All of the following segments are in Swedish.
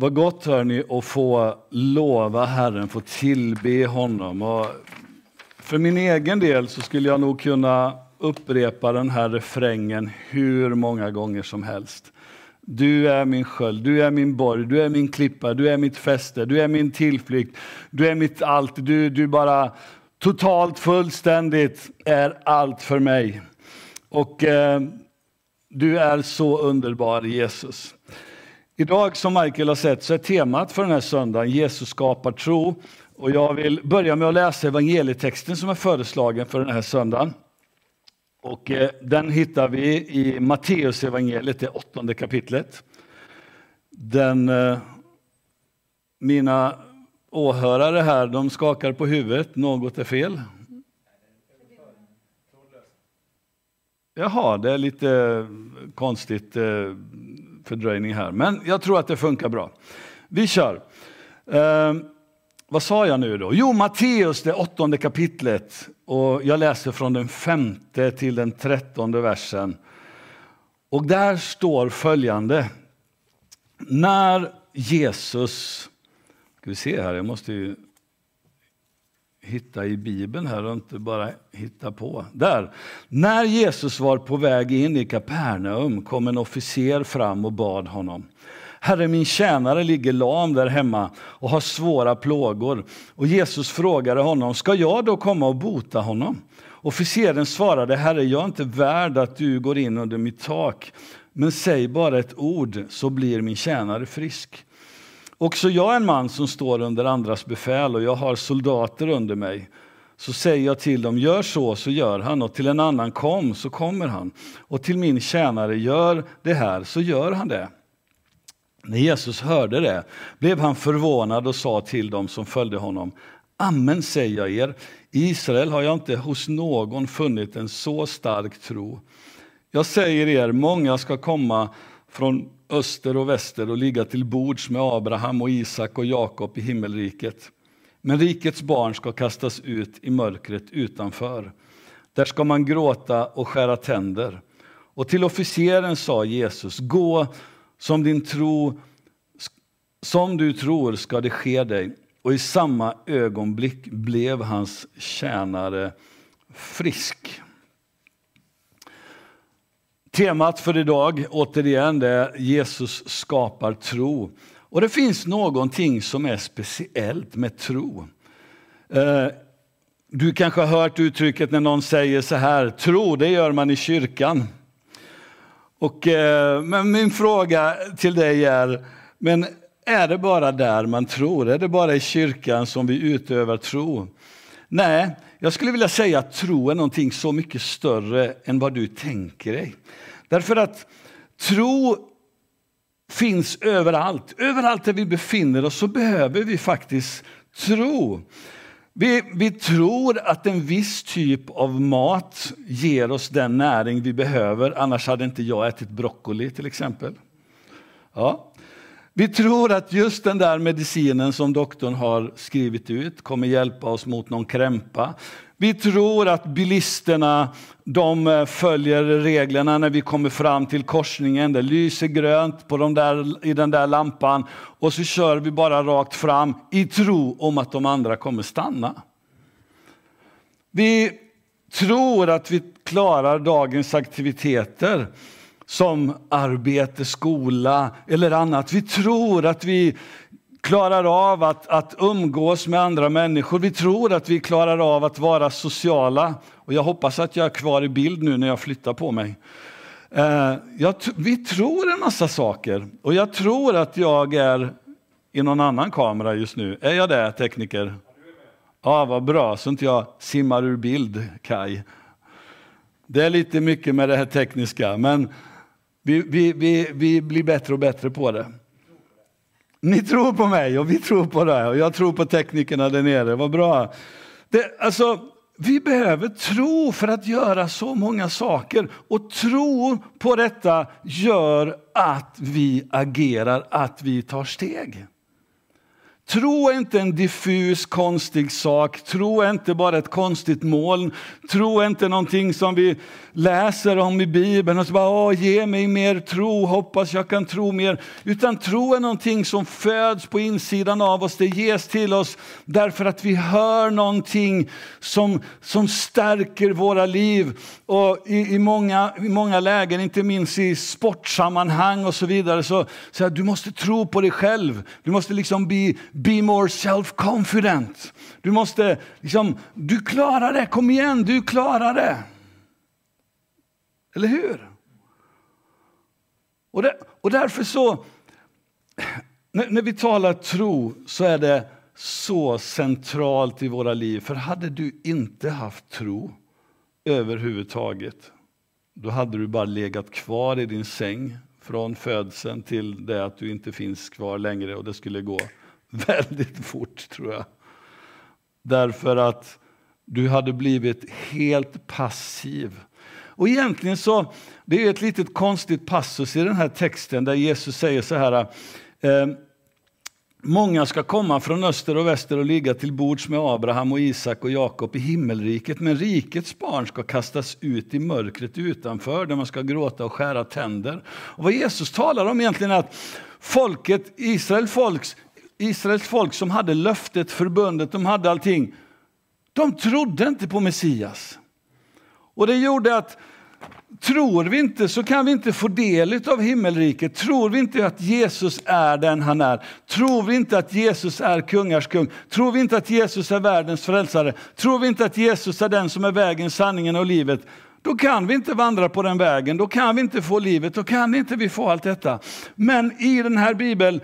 Vad gott hörni att få lova Herren, få tillbe honom. Och för min egen del så skulle jag nog kunna upprepa den här refrängen hur många gånger som helst. Du är min sköld, du är min borg, du är min klippa, du är mitt fäste, du är min tillflykt, du är mitt allt, du, du bara totalt, fullständigt är allt för mig. Och eh, du är så underbar Jesus. Idag som Michael har sett så är temat för den här söndagen Jesus skapar tro. Och jag vill börja med att läsa evangelietexten som är föreslagen för den här söndagen. Och eh, den hittar vi i Matteus evangeliet, det åttonde kapitlet. Den, eh, mina åhörare här de skakar på huvudet, något är fel. Jaha, det är lite konstigt eh, fördröjning här, men jag tror att det funkar bra. Vi kör. Eh, vad sa jag nu då? Jo, Matteus, det åttonde kapitlet. Och jag läser från den femte till den trettonde versen. Och där står följande. När Jesus... Ska vi se här, jag måste ju hitta i Bibeln här och inte bara hitta på. Där. När Jesus var på väg in i Kapernaum kom en officer fram och bad honom. Herre, min tjänare ligger lam där hemma och har svåra plågor. Och Jesus frågade honom, ska jag då komma och bota honom? Officeren svarade, Herre, jag är inte värd att du går in under mitt tak, men säg bara ett ord så blir min tjänare frisk. Också jag är en man som står under andras befäl och jag har soldater under mig. Så säger jag till dem, gör så, så gör han, och till en annan kom, så kommer han. Och till min tjänare, gör det här, så gör han det. När Jesus hörde det blev han förvånad och sa till dem som följde honom, Amen säger jag er, i Israel har jag inte hos någon funnit en så stark tro. Jag säger er, många ska komma från öster och väster och ligga till bords med Abraham och Isak och Jakob i himmelriket. Men rikets barn ska kastas ut i mörkret utanför. Där ska man gråta och skära tänder. Och till officeren sa Jesus, gå som din tro som du tror ska det ske dig. Och i samma ögonblick blev hans tjänare frisk. Temat för idag, återigen, det är Jesus skapar tro. Och det finns någonting som är speciellt med tro. Eh, du kanske har hört uttrycket när någon säger så här, tro det gör man i kyrkan. Och, eh, men min fråga till dig är, men är det bara där man tror? Är det bara i kyrkan som vi utövar tro? Nej, jag skulle vilja säga att tro är någonting så mycket större än vad du tänker dig. Därför att tro finns överallt. Överallt där vi befinner oss så behöver vi faktiskt tro. Vi, vi tror att en viss typ av mat ger oss den näring vi behöver, annars hade inte jag ätit broccoli till exempel. Ja. Vi tror att just den där medicinen som doktorn har skrivit ut kommer hjälpa oss mot någon krämpa. Vi tror att bilisterna de eh, följer reglerna när vi kommer fram till korsningen. Det lyser grönt på de där, i den där lampan och så kör vi bara rakt fram i tro om att de andra kommer stanna. Vi tror att vi klarar dagens aktiviteter som arbete, skola eller annat. Vi tror att vi klarar av att, att umgås med andra människor. Vi tror att vi klarar av att vara sociala. Och jag hoppas att jag är kvar i bild nu när jag flyttar på mig. Eh, jag, vi tror en massa saker och jag tror att jag är i någon annan kamera just nu. Är jag det, tekniker? Ja, vad bra, så inte jag simmar ur bild, Kai. Det är lite mycket med det här tekniska, men vi, vi, vi, vi blir bättre och bättre på det. Ni tror på mig och vi tror på det och jag tror på teknikerna där nere. Vad bra. Det, alltså, vi behöver tro för att göra så många saker och tro på detta gör att vi agerar, att vi tar steg. Tro är inte en diffus konstig sak, tro är inte bara ett konstigt moln, tro är inte någonting som vi läser om i Bibeln och så bara Åh, ge mig mer tro, hoppas jag kan tro mer. Utan tro är någonting som föds på insidan av oss, det ges till oss därför att vi hör någonting som, som stärker våra liv. Och i, i, många, I många lägen, inte minst i sportsammanhang och så vidare, så, så här, du måste tro på dig själv. Du måste liksom bli Be more self-confident. Du måste, liksom, du klarar det, kom igen, du klarar det. Eller hur? Och, det, och därför så, när, när vi talar tro så är det så centralt i våra liv. För hade du inte haft tro överhuvudtaget, då hade du bara legat kvar i din säng från födseln till det att du inte finns kvar längre och det skulle gå väldigt fort tror jag. Därför att du hade blivit helt passiv. Och egentligen så, det är ett litet konstigt passus i den här texten där Jesus säger så här. Eh, Många ska komma från öster och väster och ligga till bords med Abraham och Isak och Jakob i himmelriket, men rikets barn ska kastas ut i mörkret utanför, där man ska gråta och skära tänder. Och vad Jesus talar om egentligen är att folket, Israel folks Israels folk som hade löftet, förbundet, de hade allting. De trodde inte på Messias. Och det gjorde att tror vi inte så kan vi inte få del av himmelriket. Tror vi inte att Jesus är den han är, tror vi inte att Jesus är kungars kung, tror vi inte att Jesus är världens frälsare, tror vi inte att Jesus är den som är vägen, sanningen och livet, då kan vi inte vandra på den vägen, då kan vi inte få livet, då kan inte vi få allt detta. Men i den här bibeln,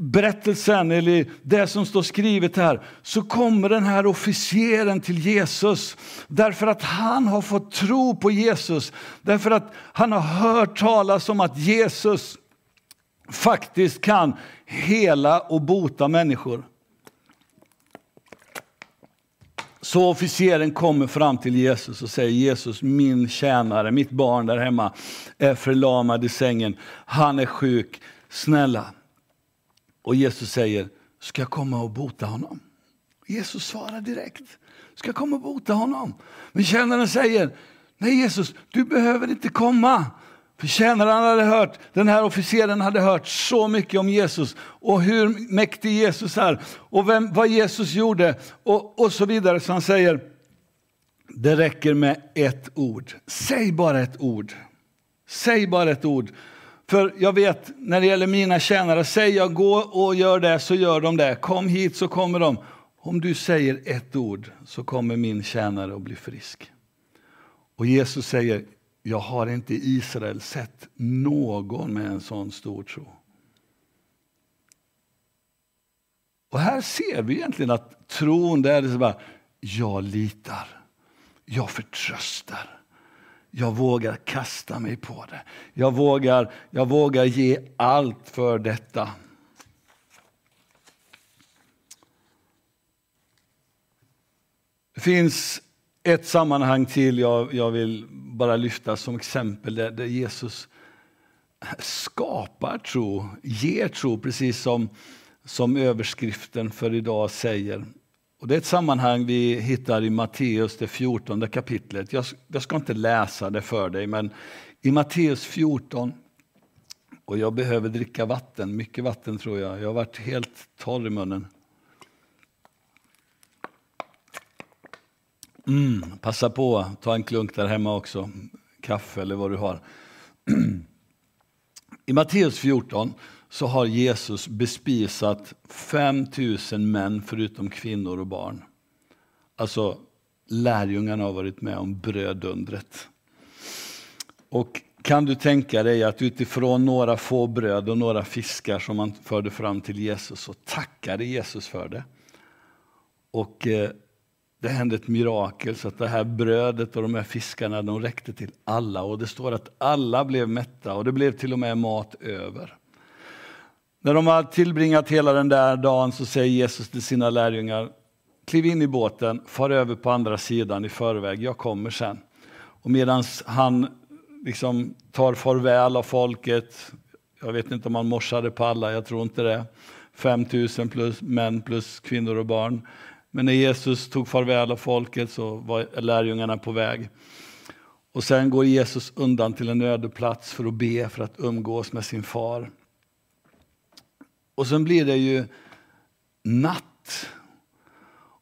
berättelsen, eller det som står skrivet här, så kommer den här officeren till Jesus. Därför att han har fått tro på Jesus, därför att han har hört talas om att Jesus faktiskt kan hela och bota människor. Så officeren kommer fram till Jesus och säger Jesus, min tjänare, mitt barn där hemma är förlamad i sängen. Han är sjuk, snälla. Och Jesus säger, ska jag komma och bota honom? Jesus svarar direkt, ska jag komma och bota honom? Men tjänaren säger, nej Jesus, du behöver inte komma. För tjänaren hade hört, den här officeren hade hört så mycket om Jesus och hur mäktig Jesus är och vem, vad Jesus gjorde och, och så vidare. Så han säger, det räcker med ett ord. Säg bara ett ord. Säg bara ett ord. För jag vet, när det gäller mina tjänare, säger jag gå och gör det så gör de det. Kom hit så kommer de. Om du säger ett ord så kommer min tjänare att bli frisk. Och Jesus säger, jag har inte i Israel sett någon med en sån stor tro. Och här ser vi egentligen att tron, det är så bara, jag litar, jag förtröstar. Jag vågar kasta mig på det. Jag vågar, jag vågar ge allt för detta. Det finns ett sammanhang till jag, jag vill bara lyfta som exempel där, där Jesus skapar tro, ger tro, precis som, som överskriften för idag säger. Och det är ett sammanhang vi hittar i Matteus, det 14 kapitlet. Jag, jag ska inte läsa det för dig, men i Matteus 14, och jag behöver dricka vatten, mycket vatten tror jag. Jag har varit helt torr i munnen. Mm, passa på, ta en klunk där hemma också. Kaffe eller vad du har. I Matteus 14 så har Jesus bespisat 5 000 män förutom kvinnor och barn. Alltså lärjungarna har varit med om brödundret. Och kan du tänka dig att utifrån några få bröd och några fiskar som man förde fram till Jesus så tackade Jesus för det. Och eh, det hände ett mirakel så att det här brödet och de här fiskarna de räckte till alla. Och det står att alla blev mätta och det blev till och med mat över. När de har tillbringat hela den där dagen så säger Jesus till sina lärjungar, kliv in i båten, far över på andra sidan i förväg, jag kommer sen. Och medan han liksom tar farväl av folket, jag vet inte om han morsade på alla, jag tror inte det, 5 000 plus män plus kvinnor och barn. Men när Jesus tog farväl av folket så var lärjungarna på väg. Och sen går Jesus undan till en öde plats för att be, för att umgås med sin far. Och sen blir det ju natt.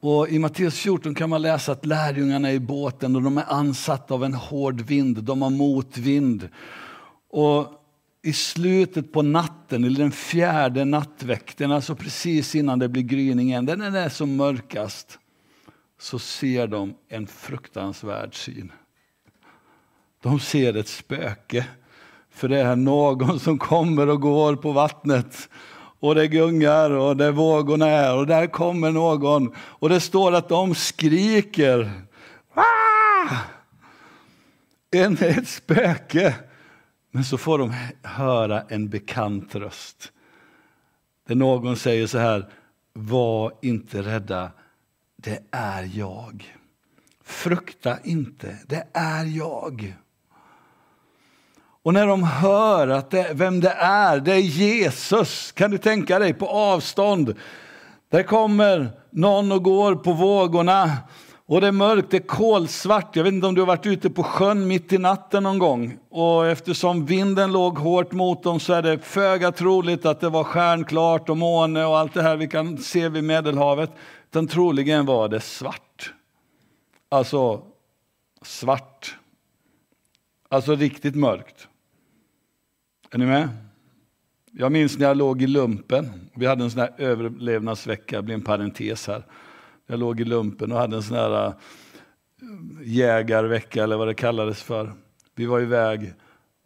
Och I Matteus 14 kan man läsa att lärjungarna är i båten och de är ansatta av en hård vind, de har motvind. Och i slutet på natten, eller den fjärde nattväkten, alltså precis innan det blir gryningen, när den är som mörkast, så ser de en fruktansvärd syn. De ser ett spöke, för det är någon som kommer och går på vattnet och det gungar och det vågorna är och där kommer någon och det står att de skriker. Ah! En, ett spöke. Men så får de höra en bekant röst. Där någon säger så här, var inte rädda, det är jag. Frukta inte, det är jag. Och när de hör att det, vem det är, det är Jesus, kan du tänka dig på avstånd. Där kommer någon och går på vågorna och det är mörkt, det är kolsvart. Jag vet inte om du har varit ute på sjön mitt i natten någon gång. Och eftersom vinden låg hårt mot dem så är det föga troligt att det var stjärnklart och måne och allt det här vi kan se vid Medelhavet. Utan troligen var det svart. Alltså svart. Alltså riktigt mörkt. Är ni med? Jag minns när jag låg i lumpen. Vi hade en sån här överlevnadsvecka, det blir en parentes här. Jag låg i lumpen och hade en sån här eh, jägarvecka eller vad det kallades för. Vi var iväg.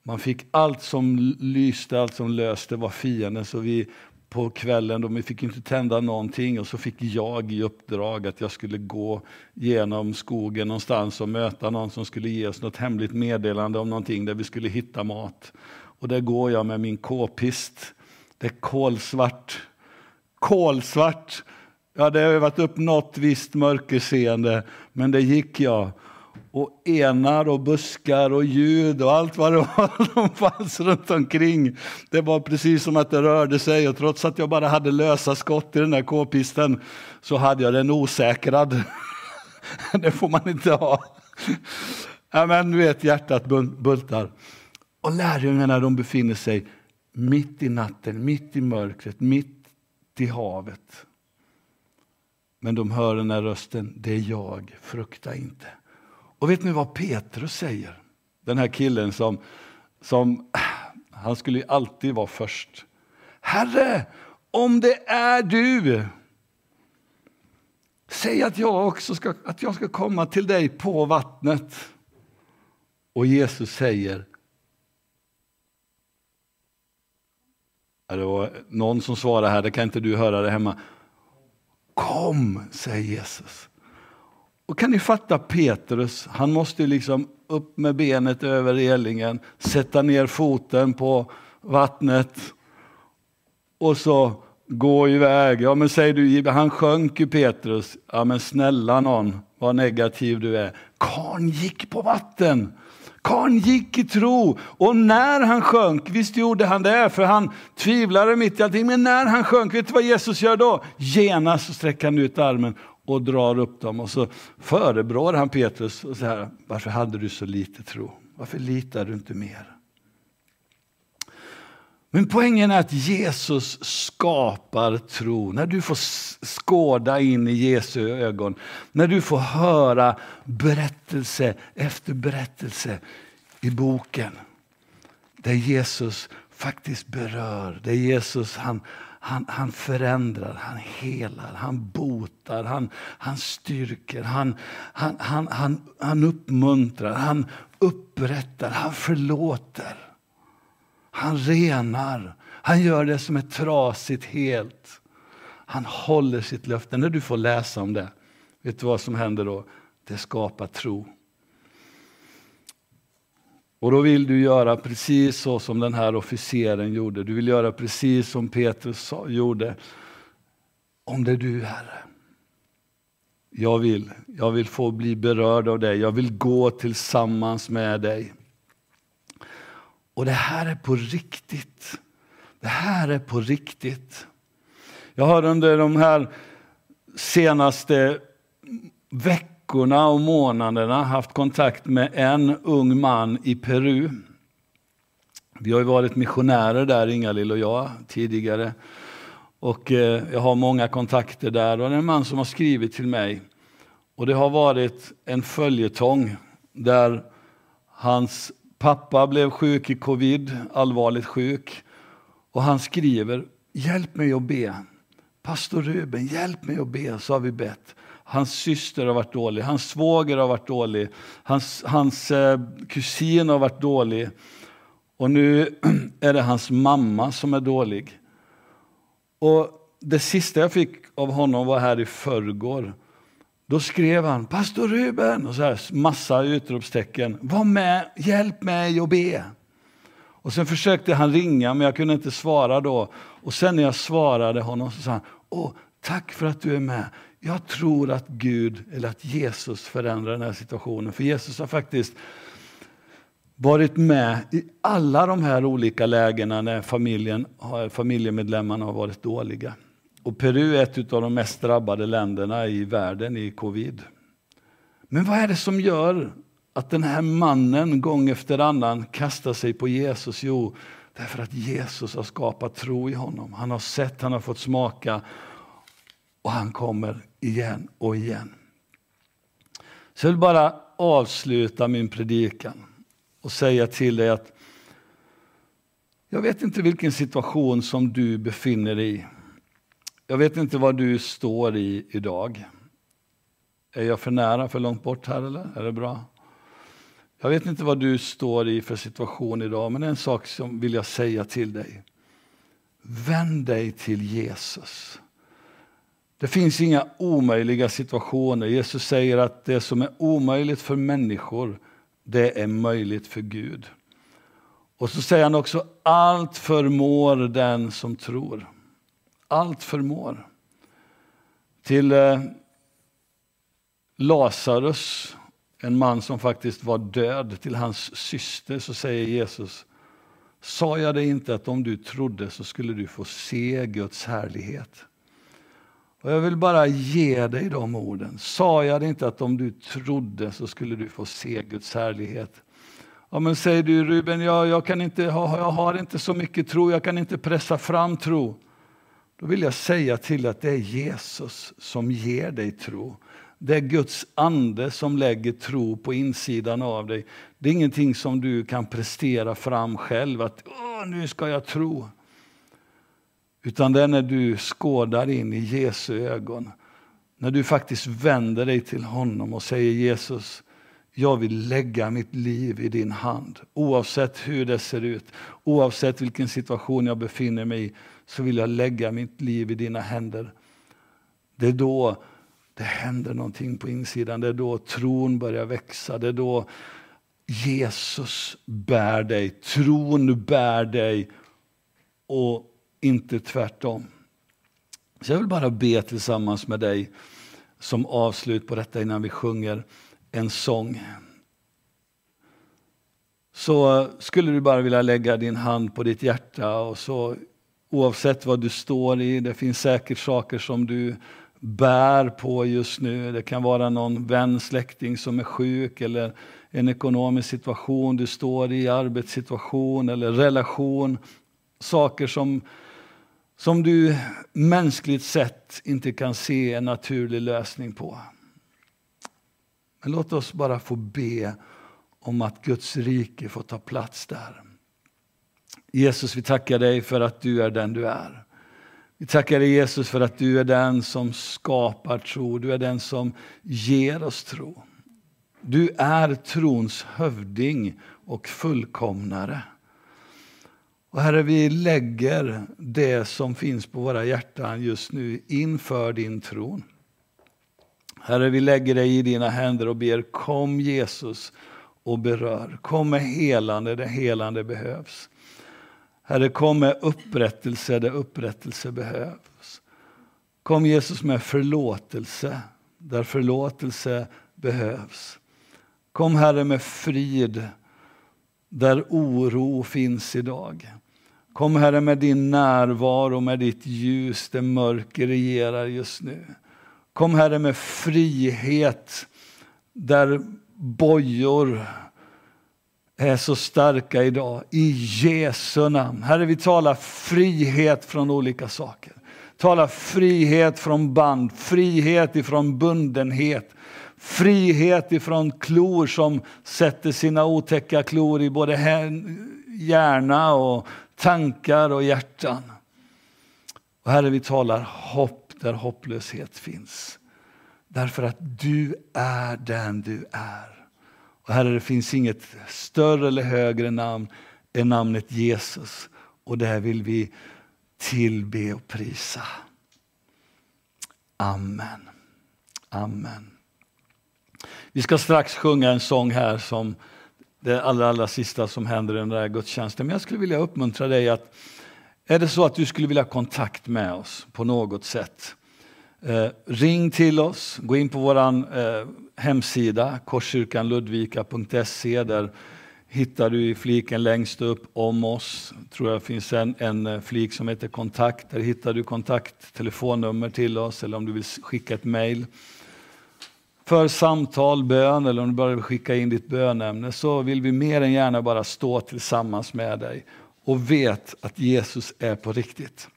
Man fick allt som lyste, allt som löste var fienden. Så vi på kvällen, då, vi fick inte tända någonting och så fick jag i uppdrag att jag skulle gå genom skogen någonstans och möta någon som skulle ge oss något hemligt meddelande om någonting där vi skulle hitta mat. Och där går jag med min k-pist. Det är kolsvart. Kolsvart! Jag hade övat upp något visst mörkerseende, men det gick jag. Och enar och buskar och ljud och allt vad det var som fanns runt omkring. Det var precis som att det rörde sig och trots att jag bara hade lösa skott i den där k-pisten så hade jag den osäkrad. det får man inte ha. Ja, men du vet, hjärtat bultar. Och lärjungarna de befinner sig mitt i natten, mitt i mörkret, mitt i havet. Men de hör den här rösten, det är jag, frukta inte. Och vet ni vad Petrus säger? Den här killen som, som han skulle alltid vara först. Herre, om det är du, säg att jag också ska, att jag ska komma till dig på vattnet. Och Jesus säger, Det var någon som svarade här, det kan inte du höra det hemma. Kom, säger Jesus. Och kan ni fatta Petrus, han måste liksom upp med benet över relingen, sätta ner foten på vattnet och så gå iväg. Ja men säger du, han sjönk ju Petrus. Ja men snälla någon, vad negativ du är. Karn gick på vatten. Karn gick i tro och när han sjönk, visst gjorde han det, för han tvivlade mitt i allting, men när han sjönk, vet du vad Jesus gör då? Genast sträcker han ut armen och drar upp dem och så förebrår han Petrus och säger, varför hade du så lite tro? Varför litar du inte mer? Men poängen är att Jesus skapar tro. När du får skåda in i Jesu ögon, när du får höra berättelse efter berättelse i boken. Där Jesus faktiskt berör, där Jesus han, han, han förändrar, han helar, han botar, han, han styrker, han, han, han, han, han uppmuntrar, han upprättar, han förlåter. Han renar. Han gör det som är trasigt helt. Han håller sitt löfte. När du får läsa om det, vet du vad som händer då? Det skapar tro. Och då vill du göra precis så som den här officeren gjorde. Du vill göra precis som Petrus gjorde. Om det är du, Herre. Jag vill, jag vill få bli berörd av dig. Jag vill gå tillsammans med dig. Och det här är på riktigt. Det här är på riktigt. Jag har under de här senaste veckorna och månaderna haft kontakt med en ung man i Peru. Vi har ju varit missionärer där, Ingalill och jag, tidigare. Och eh, jag har många kontakter där och det är en man som har skrivit till mig. Och det har varit en följetong där hans pappa blev sjuk i covid, allvarligt sjuk. Och han skriver, hjälp mig att be. Pastor Ruben, hjälp mig att be, så har vi bett. Hans syster har varit dålig, hans svåger har varit dålig, hans, hans eh, kusin har varit dålig. Och nu är det hans mamma som är dålig. Och det sista jag fick av honom var här i förrgår. Då skrev han, pastor Ruben, och så här, massa utropstecken. Var med, hjälp mig att be. Och sen försökte han ringa, men jag kunde inte svara då. Och sen när jag svarade honom så sa han, Åh, tack för att du är med. Jag tror att Gud, eller att Jesus förändrar den här situationen. För Jesus har faktiskt varit med i alla de här olika lägena när familjen, familjemedlemmarna har varit dåliga. Och Peru är ett av de mest drabbade länderna i världen i covid. Men vad är det som gör att den här mannen gång efter annan kastar sig på Jesus? Jo, därför att Jesus har skapat tro i honom. Han har sett, han har fått smaka och han kommer igen och igen. Så jag vill bara avsluta min predikan och säga till dig att jag vet inte vilken situation som du befinner dig i. Jag vet inte vad du står i idag. Är jag för nära, för långt bort här eller? Är det bra? Jag vet inte vad du står i för situation idag, men en sak som vill jag säga till dig. Vänd dig till Jesus. Det finns inga omöjliga situationer. Jesus säger att det som är omöjligt för människor, det är möjligt för Gud. Och så säger han också, allt förmår den som tror. Allt förmår. Till eh, Lazarus, en man som faktiskt var död, till hans syster så säger Jesus, sa jag dig inte att om du trodde så skulle du få se Guds härlighet? Och jag vill bara ge dig de orden. Sa jag det inte att om du trodde så skulle du få se Guds härlighet? Ja, men säger du Ruben, jag, jag, kan inte, jag har inte så mycket tro, jag kan inte pressa fram tro. Då vill jag säga till att det är Jesus som ger dig tro. Det är Guds ande som lägger tro på insidan av dig. Det är ingenting som du kan prestera fram själv, att nu ska jag tro. Utan det är när du skådar in i Jesu ögon. När du faktiskt vänder dig till honom och säger Jesus, jag vill lägga mitt liv i din hand. Oavsett hur det ser ut, oavsett vilken situation jag befinner mig i, så vill jag lägga mitt liv i dina händer. Det är då det händer någonting på insidan. Det är då tron börjar växa. Det är då Jesus bär dig, tron bär dig och inte tvärtom. Så jag vill bara be tillsammans med dig som avslut på detta innan vi sjunger en sång. Så skulle du bara vilja lägga din hand på ditt hjärta och så oavsett vad du står i, det finns säkert saker som du bär på just nu. Det kan vara någon vän, släkting som är sjuk eller en ekonomisk situation du står i, arbetssituation eller relation. Saker som som du mänskligt sett inte kan se en naturlig lösning på. Men låt oss bara få be om att Guds rike får ta plats där. Jesus, vi tackar dig för att du är den du är. Vi tackar dig Jesus för att du är den som skapar tro, du är den som ger oss tro. Du är trons hövding och fullkomnare. Och Herre, vi lägger det som finns på våra hjärtan just nu inför din tron. Herre, vi lägger dig i dina händer och ber, kom Jesus och berör. Kom med helande där helande behövs. Herre, kom med upprättelse där upprättelse behövs. Kom Jesus med förlåtelse där förlåtelse behövs. Kom Herre med frid där oro finns idag. Kom Herre med din närvaro, med ditt ljus där mörker regerar just nu. Kom Herre med frihet där bojor är så starka idag. I Jesu namn. Herre, vi talar frihet från olika saker. Tala frihet från band, frihet ifrån bundenhet. Frihet ifrån klor som sätter sina otäcka klor i både hjärna och tankar och hjärtan. Och Herre, vi talar hopp där hopplöshet finns. Därför att du är den du är. Och Herre, det finns inget större eller högre namn än namnet Jesus. Och det vill vi tillbe och prisa. Amen. Amen. Vi ska strax sjunga en sång här som det allra, allra sista som händer i den där gudstjänsten. Men jag skulle vilja uppmuntra dig att är det så att du skulle vilja ha kontakt med oss på något sätt Eh, ring till oss, gå in på vår eh, hemsida korskyrkanludvika.se. Där hittar du i fliken längst upp om oss, tror jag finns en, en eh, flik som heter kontakt. Där hittar du kontakt, telefonnummer till oss eller om du vill skicka ett mejl. För samtal, bön eller om du bara vill skicka in ditt bönämne så vill vi mer än gärna bara stå tillsammans med dig och vet att Jesus är på riktigt.